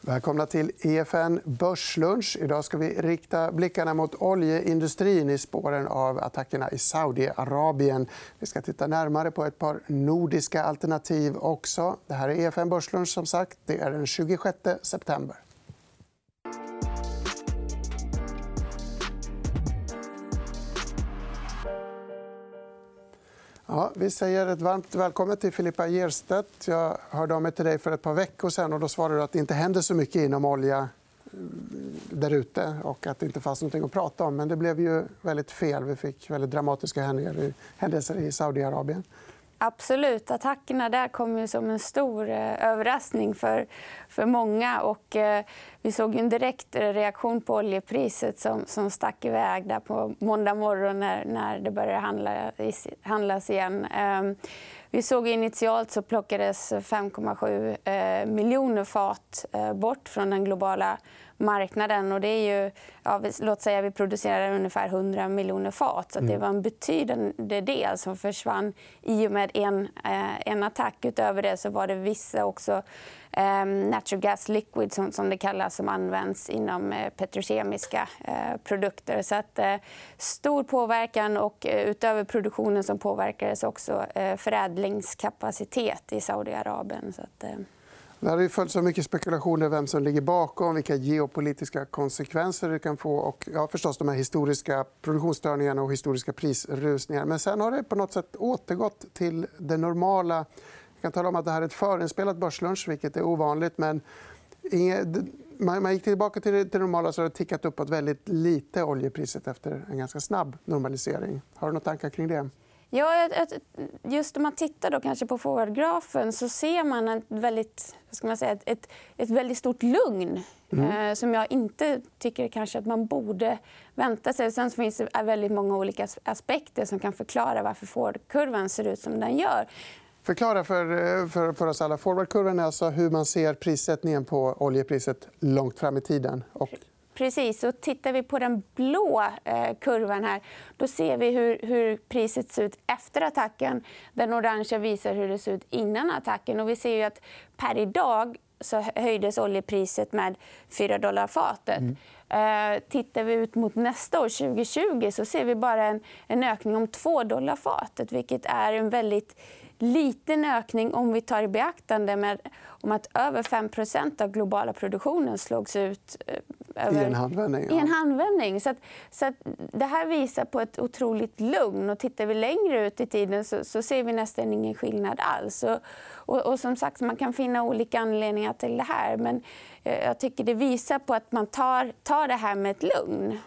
Välkomna till EFN Börslunch. Idag ska vi rikta blickarna mot oljeindustrin i spåren av attackerna i Saudiarabien. Vi ska titta närmare på ett par nordiska alternativ också. Det här är EFN Börslunch. Som sagt. Det är den 26 september. Ja, vi säger ett varmt välkommen till Filippa Gerstedt. Jag hörde av mig till dig för ett par veckor sen och då svarade du att det inte händer så mycket inom olja eh, där ute och att det inte fanns något att prata om. Men det blev ju väldigt fel. Vi fick väldigt dramatiska händelser i Saudiarabien. Absolut. Attackerna där kom ju som en stor eh, överraskning för, för många. Och, eh, vi såg en direkt reaktion på oljepriset som, som stack iväg där på måndag morgon när, när det började handla, handlas igen. Eh, vi såg initialt så plockades 5,7 eh, miljoner fat eh, bort från den globala marknaden. Och det är ju, ja, låt säga vi producerar ungefär 100 miljoner fat. Så det mm. var en betydande del som försvann i och med en, eh, en attack. Utöver det så var det vissa också eh, natural gas liquid, som, som det kallas som används inom eh, petrokemiska eh, produkter. Så att, eh, stor påverkan. och eh, Utöver produktionen som påverkades också förädlingskapacitet i Saudiarabien. Så att, det har följts av mycket spekulationer vem som ligger bakom, vilka geopolitiska konsekvenser det kan få och ja, förstås de här historiska produktionsstörningarna och historiska prisrusningar. Men sen har det på något sätt återgått till det normala. Jag kan tala om att det här är ett förinspelat börslunch, vilket är ovanligt. Men man gick tillbaka till det normala så har det tickat uppåt väldigt lite oljepriset efter en ganska snabb normalisering. Har du några tankar kring det? Ja, just om man tittar då kanske på forwardgrafen så ser man ett väldigt, vad ska man säga, ett, ett väldigt stort lugn mm. eh, som jag inte tycker kanske att man borde vänta sig. Sen finns det väldigt många olika aspekter som kan förklara varför forwardkurvan ser ut som den gör. Förklara för, eh, för, för oss alla. Forwardkurvan är alltså hur man ser prissättningen på oljepriset långt fram i tiden. Och... Precis. Och tittar vi på den blå eh, kurvan här då ser vi hur, hur, priset ser ut efter attacken. Den orangea visar hur det ser ut innan attacken. Och vi ser ju att per idag så höjdes oljepriset med 4 dollar fatet. Mm. Eh, tittar vi ut mot nästa år, 2020, så ser vi bara en, en ökning om 2 dollar fatet vilket är en väldigt liten ökning om vi tar i beaktande med om att över 5% av globala produktionen slogs ut över... i en handvändning. Ja. I en handvändning. Så, att, så att det här visar på ett otroligt lugn. Och tittar vi längre ut i tiden så, så ser vi nästan ingen skillnad alls. Och, och, och, som sagt, man kan finna olika anledningar till det här. Men eh, jag tycker det visar på att man tar, tar det här med ett lugn.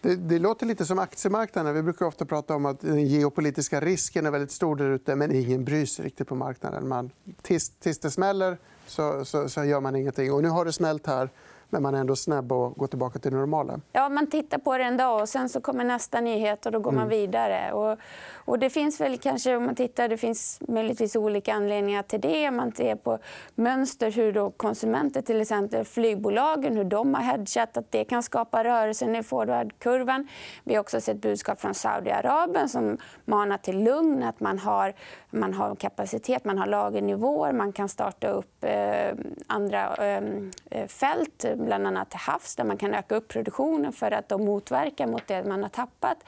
Det, det, låter lite som aktiemarknaden. Vi brukar ofta prata om att den geopolitiska risken är väldigt stor där ute men ingen bryr sig riktigt på marknaden. Man, tills, tills det smäller så, så, så, gör man ingenting. Och nu har det smällt här men man är ändå snabb att gå tillbaka till det normala. Ja, man tittar på det en dag och sen så kommer nästa nyhet och då går man mm. vidare. Och, och det finns väl kanske, om man tittar, det finns möjligtvis olika anledningar till det. Man ser på mönster hur då konsumenter, till exempel flygbolagen, hur de har hedgat, att det kan skapa rörelsen i forwardkurvan. Vi har också sett budskap från Saudiarabien som manar till lugn, att man har, man har kapacitet, man har lagernivåer, man kan starta upp eh, andra ehm, eh, fält bland annat till havs där man kan öka upp produktionen för att då motverka mot det man har tappat.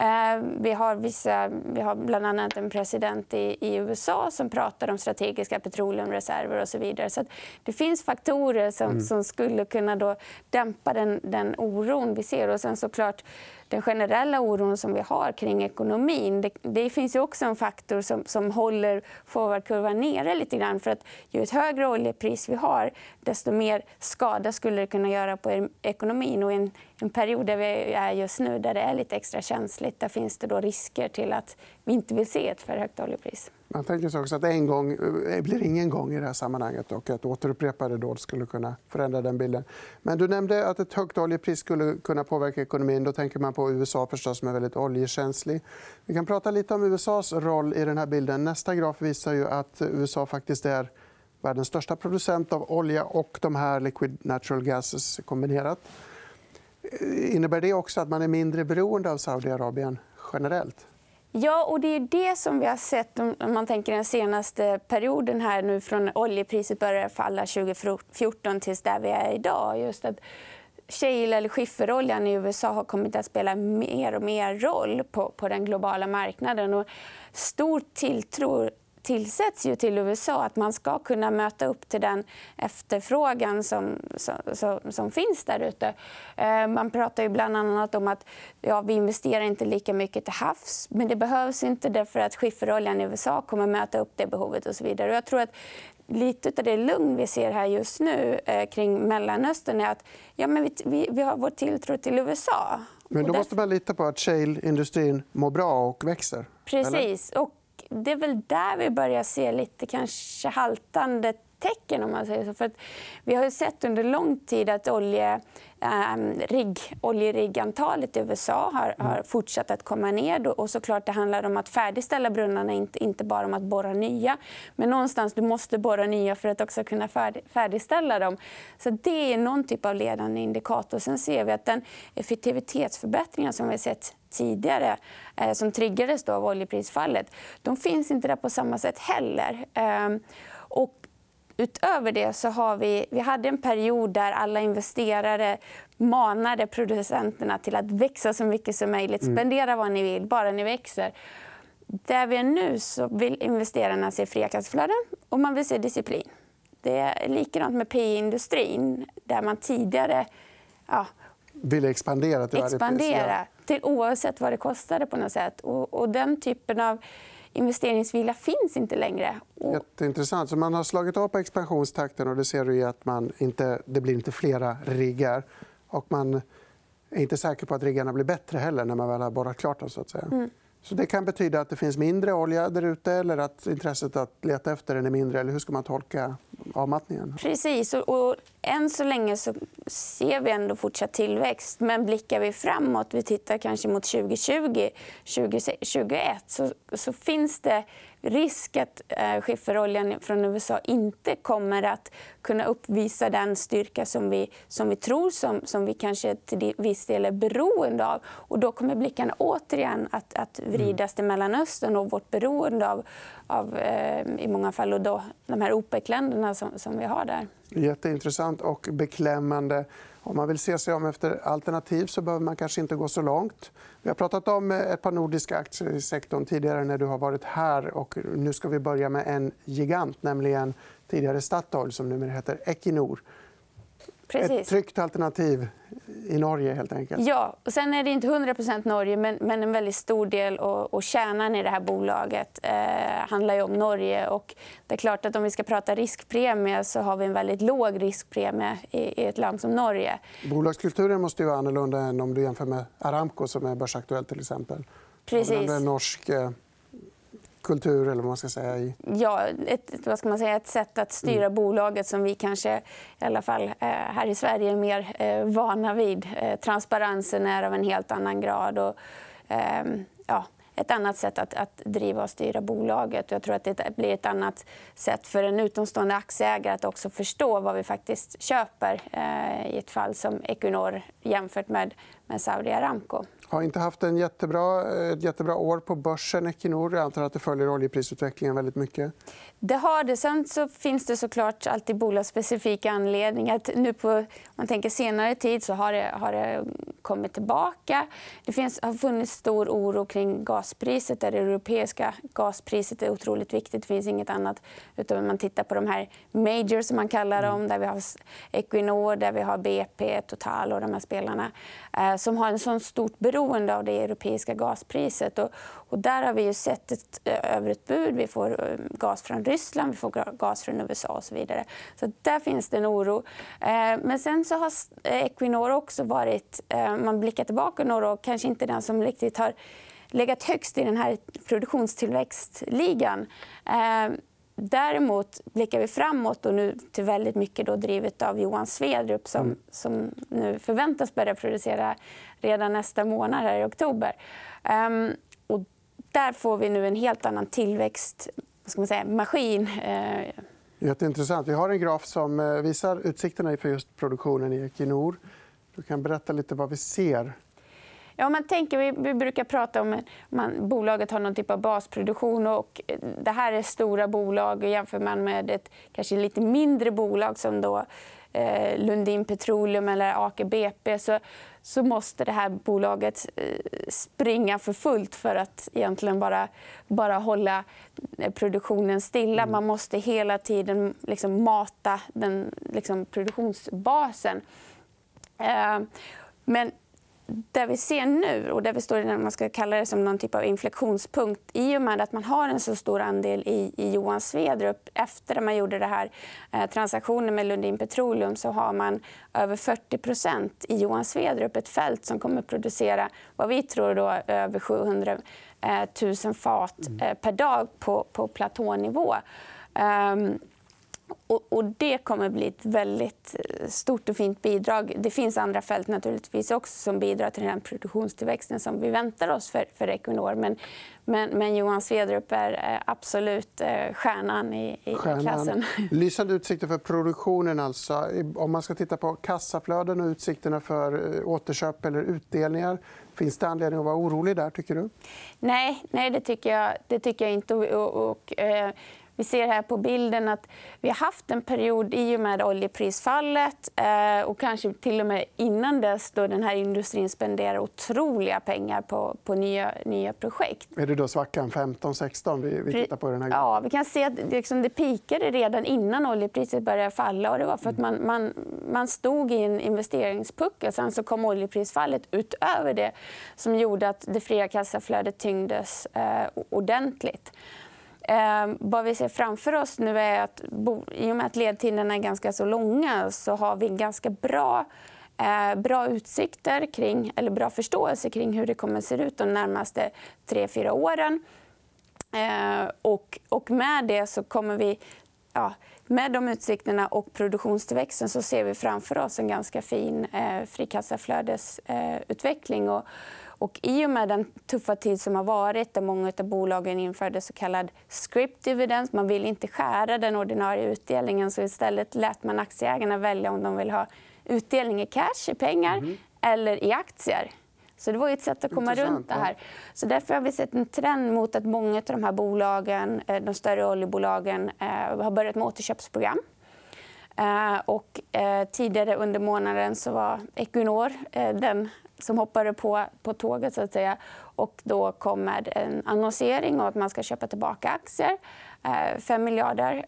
Eh, vi har, vissa, vi har bland annat en president i, i USA som pratar om strategiska petroleumreserver och så vidare. Så det finns faktorer som, mm. som skulle kunna då dämpa den, den oron vi ser. Och sen såklart den generella oron som vi har kring ekonomin. Det, det finns också en faktor som, som håller forwardkurvan nere lite grann. För att ju ett högre oljepris vi har, desto mer skada skulle det kunna göra på ekonomin. Och en, en period där vi är just nu, där det är lite extra känsligt, där finns det då risker till att vi inte vill se ett för högt oljepris. Man tänker sig också att en gång eh, blir ingen gång i det här sammanhanget och att återupprepade dåd skulle kunna förändra den bilden. Men du nämnde att ett högt oljepris skulle kunna påverka ekonomin. Då tänker man på USA förstås, som är väldigt oljekänslig. Vi kan prata lite om USAs roll i den här bilden. Nästa graf visar ju att USA faktiskt är världens största producent av olja och de här liquid natural gases kombinerat. Innebär det också att man är mindre beroende av Saudiarabien generellt? Ja, och det är det som vi har sett om man tänker den senaste perioden här nu från oljepriset började falla 2014 till där vi är idag. Just att shale eller skifferoljan i USA har kommit att spela mer och mer roll på, på den globala marknaden. Och stor tilltro tillsätts ju till USA att man ska kunna möta upp till den efterfrågan som, som, som finns där ute. Eh, man pratar ju bland annat om att ja, vi investerar inte lika mycket till havs men det behövs inte därför att skifferoljan i USA kommer möta upp det behovet. och så vidare. Jag tror att lite av det lugn vi ser här just nu eh, kring Mellanöstern är att ja, men vi, vi, vi har vår tilltro till USA. Men då måste man lita på att shale-industrin mår bra och växer? Precis. Och det är väl där vi börjar se lite kanske haltande tecken. Om man säger så. För att vi har sett under lång tid att olje, ähm, rigg, oljeriggantalet i USA har, mm. har fortsatt att komma ner. Och såklart det handlar om att färdigställa brunnarna, inte, inte bara om att borra nya. Men någonstans du måste borra nya för att också kunna färdig, färdigställa dem. Så det är någon typ av ledande indikator. Sen ser vi att den effektivitetsförbättringen som vi har sett tidigare eh, som triggades då av oljeprisfallet, de finns inte där på samma sätt heller. Eh, och utöver det så har vi, vi hade en period där alla investerare manade producenterna till att växa så mycket som möjligt. Mm. Spendera vad ni vill, bara ni växer. Där vi är nu så vill investerarna se fria kassaflöden och man vill se disciplin. Det är likadant med PI-industrin där man tidigare ja, ville expandera till expandera till oavsett vad det kostade. på något sätt. Och, och den typen av investeringsvilja finns inte längre. Jätteintressant. Så man har slagit av på expansionstakten och det ser du att man inte, det blir inte flera riggar. Och man är inte säker på att riggarna blir bättre heller när man väl har borrat klart dem. Så att säga. Mm. Så det kan betyda att det finns mindre olja där ute eller att intresset att leta efter den är mindre. Eller hur ska man tolka avmattningen? Precis. Och, än så länge så ser vi ändå fortsatt tillväxt. Men blickar vi framåt, vi tittar kanske mot 2020, 2021 så, så finns det risk att eh, skifferoljan från USA inte kommer att kunna uppvisa den styrka som vi, som vi tror som, som vi kanske till viss del är beroende av. Och då kommer blickarna återigen att, att vridas till Mellanöstern och vårt beroende av, av eh, i många fall och då, de här OPEC-länderna som, som vi har där. Jätteintressant och beklämmande. Om man vill se sig om efter alternativ så behöver man kanske inte gå så långt. Vi har pratat om eh, ett par nordiska aktier i sektorn tidigare när du har varit här. Och nu ska vi börja med en gigant, nämligen tidigare Statoil som numera heter Equinor. Precis. Ett tryggt alternativ i Norge. helt enkelt. Ja, och sen är det inte 100% Norge, men, men en väldigt stor del. Och, och kärnan i det här bolaget eh, handlar ju om Norge. Och det är klart att Om vi ska prata riskpremie så har vi en väldigt låg riskpremie i, i ett land som Norge. Bolagskulturen måste ju vara annorlunda än om du jämför med Aramco, som är börsaktuellt. Till exempel. Precis. En norsk eh, kultur eller vad man ska säga. Ja, ett, vad ska man säga, ett sätt att styra mm. bolaget som vi kanske i alla fall eh, här i Sverige är mer eh, vana vid. Eh, transparensen är av en helt annan grad. Och, ehm, ja, ett annat sätt att, att, driva och styra bolaget. Jag tror att det blir ett annat sätt för en utomstående aktieägare att också förstå vad vi faktiskt köper eh, i ett fall som Equinor jämfört med, med Saudi Aramco har inte haft en jättebra, ett jättebra år på börsen. Equinor. Jag antar att det följer oljeprisutvecklingen väldigt mycket. Det har det. Sen så finns det såklart alltid bolagsspecifika anledningar. Nu på man tänker senare tid så har det, har det kommit tillbaka. Det finns, har funnits stor oro kring gaspriset. Där det europeiska gaspriset är otroligt viktigt. Det finns inget annat. Utan man tittar på de här majors, som man kallar dem. Mm. Där vi har Equinor, där vi har BP, Total och de här spelarna. Som har en sån stort beroende av det europeiska gaspriset. Och, och där har vi ju sett ett eh, överutbud. Vi får eh, gas från Ryssland, vi får gas från USA och så vidare. Så där finns det en oro. Eh, men sen så har Equinor också varit, man blickar tillbaka några år, kanske inte den som riktigt har legat högst i den här produktionstillväxtligan. Däremot blickar vi framåt och nu till väldigt mycket då drivet av Johan Svedrup som, mm. som nu förväntas börja producera redan nästa månad, här i oktober. Um, och där får vi nu en helt annan tillväxtmaskin. Uh... Jätteintressant. Vi har en graf som eh, visar utsikterna för just produktionen i Equinor. Du kan berätta lite vad vi ser Ja, man tänker, vi, vi brukar prata om att bolaget har någon typ av basproduktion. och Det här är stora bolag. Jämför man med ett kanske lite mindre bolag som då, eh, Lundin Petroleum eller Aker BP så, så måste det här bolaget eh, springa för fullt för att egentligen bara, bara hålla eh, produktionen stilla. Mm. Man måste hela tiden liksom mata den liksom, produktionsbasen. Eh, men det vi ser nu, och där vi står när man ska kalla det som någon typ av inflektionspunkt i och med att man har en så stor andel i, i Johan Svedrup efter att man gjorde det här eh, transaktionen med Lundin Petroleum så har man över 40% i Johan Svedrup, ett fält som kommer att producera vad vi tror då över 700 000 eh, fat mm. eh, per dag på, på platånivå. Um, och, och, Det kommer bli ett väldigt eh, stort och fint bidrag. Det finns andra fält naturligtvis också som bidrar till den produktionstillväxten som vi väntar oss för, för Equinor. Men, men, men Johan Svedrup är eh, absolut eh, stjärnan i, i stjärnan. klassen. Lysande utsikter för produktionen. Alltså. Om man ska titta på kassaflöden och utsikterna för återköp eller utdelningar Finns det anledning att vara orolig där? tycker du? Nej, nej det, tycker jag, det tycker jag inte. Och, och, eh, vi ser här på bilden att vi har haft en period i och med oljeprisfallet eh, och kanske till och med innan dess då den här industrin spenderar otroliga pengar på, på nya, nya projekt. Är det då svackan 15-16 vi, vi tittar på? Den här... Ja, vi kan se att liksom, det pikade redan innan oljepriset började falla. Och det var för att man, man, man stod i en investeringspuckel. Sen så kom oljeprisfallet utöver det som gjorde att det fria kassaflödet tyngdes eh, ordentligt. Eh, vad vi ser framför oss nu är att i och med att ledtiderna är ganska så långa så har vi ganska bra eh, bra utsikter kring, eller bra förståelse kring hur det kommer att se ut de närmaste tre, fyra åren. Eh, och, och med det så kommer vi... Ja, med de utsikterna och produktionstillväxten så ser vi framför oss en ganska fin eh, frikassaflödesutveckling. Eh, och, I och med den tuffa tid som har varit där många av bolagen införde så kallad script dividend. Man vill inte skära den ordinarie utdelningen. så Istället lät man aktieägarna välja om de vill ha utdelning i cash, i pengar mm. eller i aktier. Så det var ett sätt att komma runt det här. Så därför har vi sett en trend mot att många av de här bolagen, eh, de större oljebolagen eh, har börjat med återköpsprogram. Eh, och tidigare under månaden så var Equinor den som hoppade på, på tåget. så att säga. Och då kom med en annonsering om att man ska köpa tillbaka aktier. 5 miljarder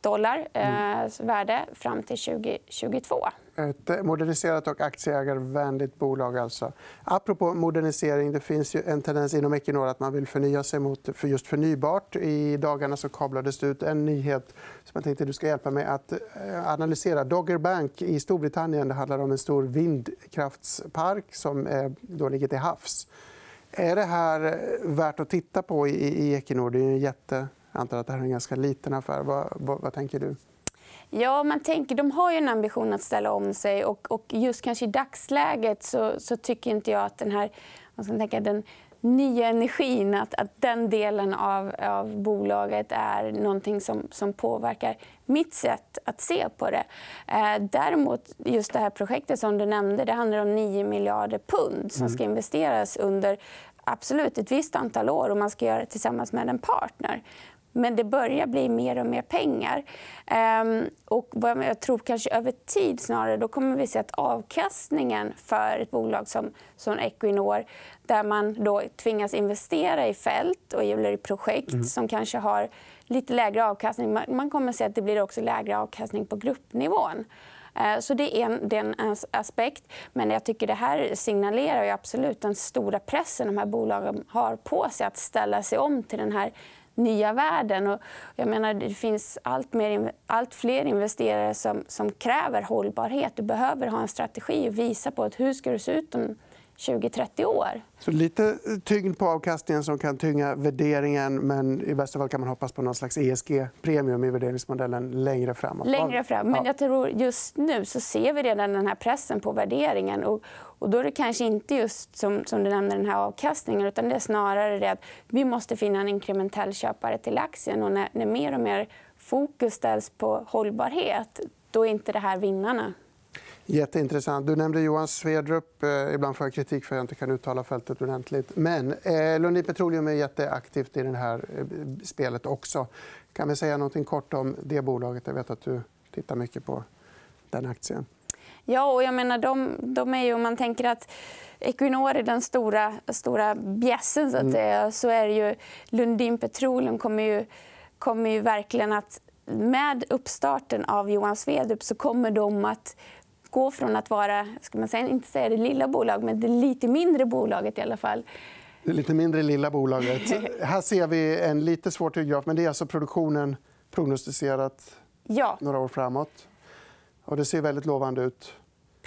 dollar mm. värde fram till 2022. Ett moderniserat och aktieägarvänligt bolag. Alltså. Apropå modernisering, det finns ju en tendens inom Equinor att man vill förnya sig mot för just förnybart. I dagarna så kablades det ut en nyhet som jag tänkte du ska hjälpa mig att eh, analysera. Dogger Bank i Storbritannien det handlar om en stor vindkraftspark som eh, då ligger till havs. Är det här eh, värt att titta på i Equinor? Det är en jätte... Jag antar att det här är en ganska liten affär. Vad, vad, vad tänker du? Ja, man tänker, de har ju en ambition att ställa om sig. Och, och just kanske i dagsläget så, så tycker inte jag att den här man ska tänka, den nya energin, att, att den delen av, av bolaget är någonting som, som påverkar mitt sätt att se på det. Eh, däremot, just det här projektet som du nämnde, det handlar om 9 miljarder pund som ska mm. investeras under absolut ett visst antal år och man ska göra det tillsammans med en partner. Men det börjar bli mer och mer pengar. Ehm, och jag tror kanske över tid snarare, då kommer vi se att avkastningen för ett bolag som, som Equinor där man då tvingas investera i fält och i projekt mm. som kanske har lite lägre avkastning. Man kommer att se att det blir också lägre avkastning på gruppnivån. Ehm, så det är en, det är en aspekt. Men jag tycker det här signalerar ju absolut den stora pressen de här bolagen har på sig att ställa sig om till den här nya världen. Och jag menar, det finns allt, mer, allt fler investerare som, som kräver hållbarhet. Du behöver ha en strategi och visa på att hur ska det se ut om 20-30 år. Så lite tyngd på avkastningen som kan tynga värderingen men i bästa fall kan man hoppas på någon slags ESG-premium i värderingsmodellen längre fram. Längre fram. Men jag tror just nu så ser vi redan den här pressen på värderingen. Och, och då är det kanske inte just som, som du nämnde, den här avkastningen utan det är snarare det att vi måste finna en inkrementell köpare till aktien. Och när, när mer och mer fokus ställs på hållbarhet då är inte det här vinnarna. Jätteintressant. Du nämnde Johan Svedrup. Eh, ibland får jag kritik för att jag inte kan uttala fältet ordentligt. Men eh, Lundin Petroleum är jätteaktivt i det här eh, spelet också. Kan vi säga något kort om det bolaget? Jag vet att du tittar mycket på den aktien. Ja, och jag menar, de, de är ju, om man tänker att Equinor är den stora, stora bjässen, så, att mm. säga, så är ju Lundin Petroleum kommer ju, kommer ju verkligen att... Med uppstarten av Johan Svedrup så kommer de att gå från att vara, ska man säga, inte säga det lilla bolaget, men det lite mindre bolaget i alla fall. Det lite mindre lilla bolaget. Här ser vi en lite svår graf, men det är alltså produktionen prognostiserat ja. några år framåt. Och det ser väldigt lovande ut.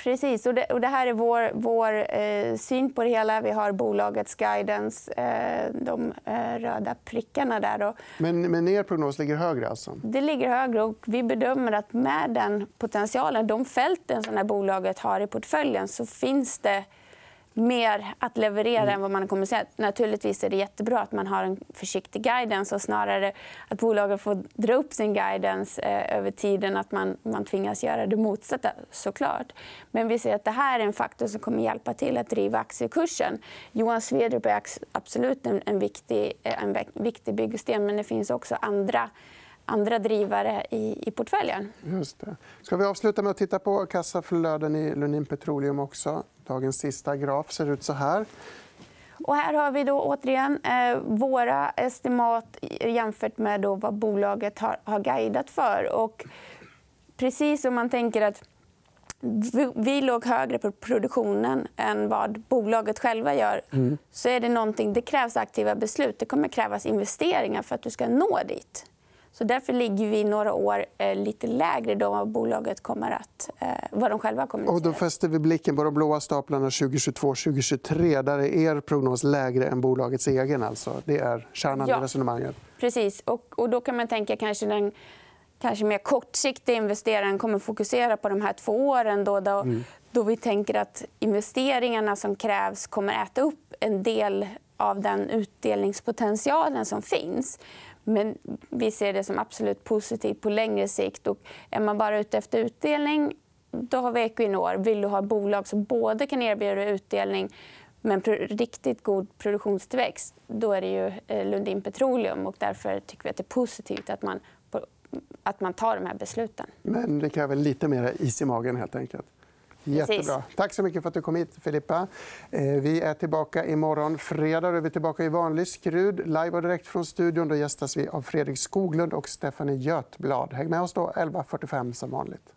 Precis. Och det, och det här är vår, vår eh, syn på det hela. Vi har bolagets guidance, eh, de eh, röda prickarna där. Och... Men, men er prognos ligger högre? Alltså. Det ligger högre. och Vi bedömer att med den potentialen, de fälten som det här bolaget har i portföljen så finns det mer att leverera mm. än vad man kommer att säga. Naturligtvis är det jättebra att man har en försiktig guidance och snarare att bolaget får dra upp sin guidance eh, över tiden. Att man, man tvingas göra det motsatta, såklart. Men vi ser att det här är en faktor som kommer hjälpa till att driva aktiekursen. Johan Svedrup är absolut en, en, viktig, eh, en viktig byggsten men det finns också andra andra drivare i, i portföljen. Just det. Ska vi avsluta med att titta på kassaflöden i Lundin Petroleum också? Dagens sista graf ser ut så här. Och här har vi då återigen eh, våra estimat jämfört med då vad bolaget har, har guidat för. Och precis som man tänker att vi låg högre på produktionen än vad bolaget själva gör. Mm. så är det någonting, Det krävs aktiva beslut. Det kommer krävas investeringar för att du ska nå dit. Så därför ligger vi några år eh, lite lägre då vad bolaget kommer att, eh, vad de själva kommer Och då fäster vi blicken på de blåa staplarna 2022-2023. Där är er prognos lägre än bolagets egen. Alltså. Det är kärnan ja, i resonemanget. Precis. Och, och då kan man tänka kanske den kanske mer kortsiktiga investeraren kommer fokusera på de här två åren då, då, mm. då vi tänker att investeringarna som krävs kommer äta upp en del av den utdelningspotentialen som finns. Men vi ser det som absolut positivt på längre sikt. Och är man bara ute efter utdelning då har vi Equinor. Vill du ha bolag som både kan erbjuda utdelning men riktigt god produktionstillväxt då är det ju eh, Lundin Petroleum. Och därför tycker vi att det är positivt att man, att man tar de här besluten. Men det kräver lite mer is i magen. helt enkelt. Jättebra. Tack så mycket för att du kom hit, Filippa. Eh, vi är tillbaka imorgon fredag. Är vi tillbaka i vanlig skrud. Live och direkt från studion. Då gästas vi av Fredrik Skoglund och Stephanie Götblad. Häng med oss då 11.45 som vanligt.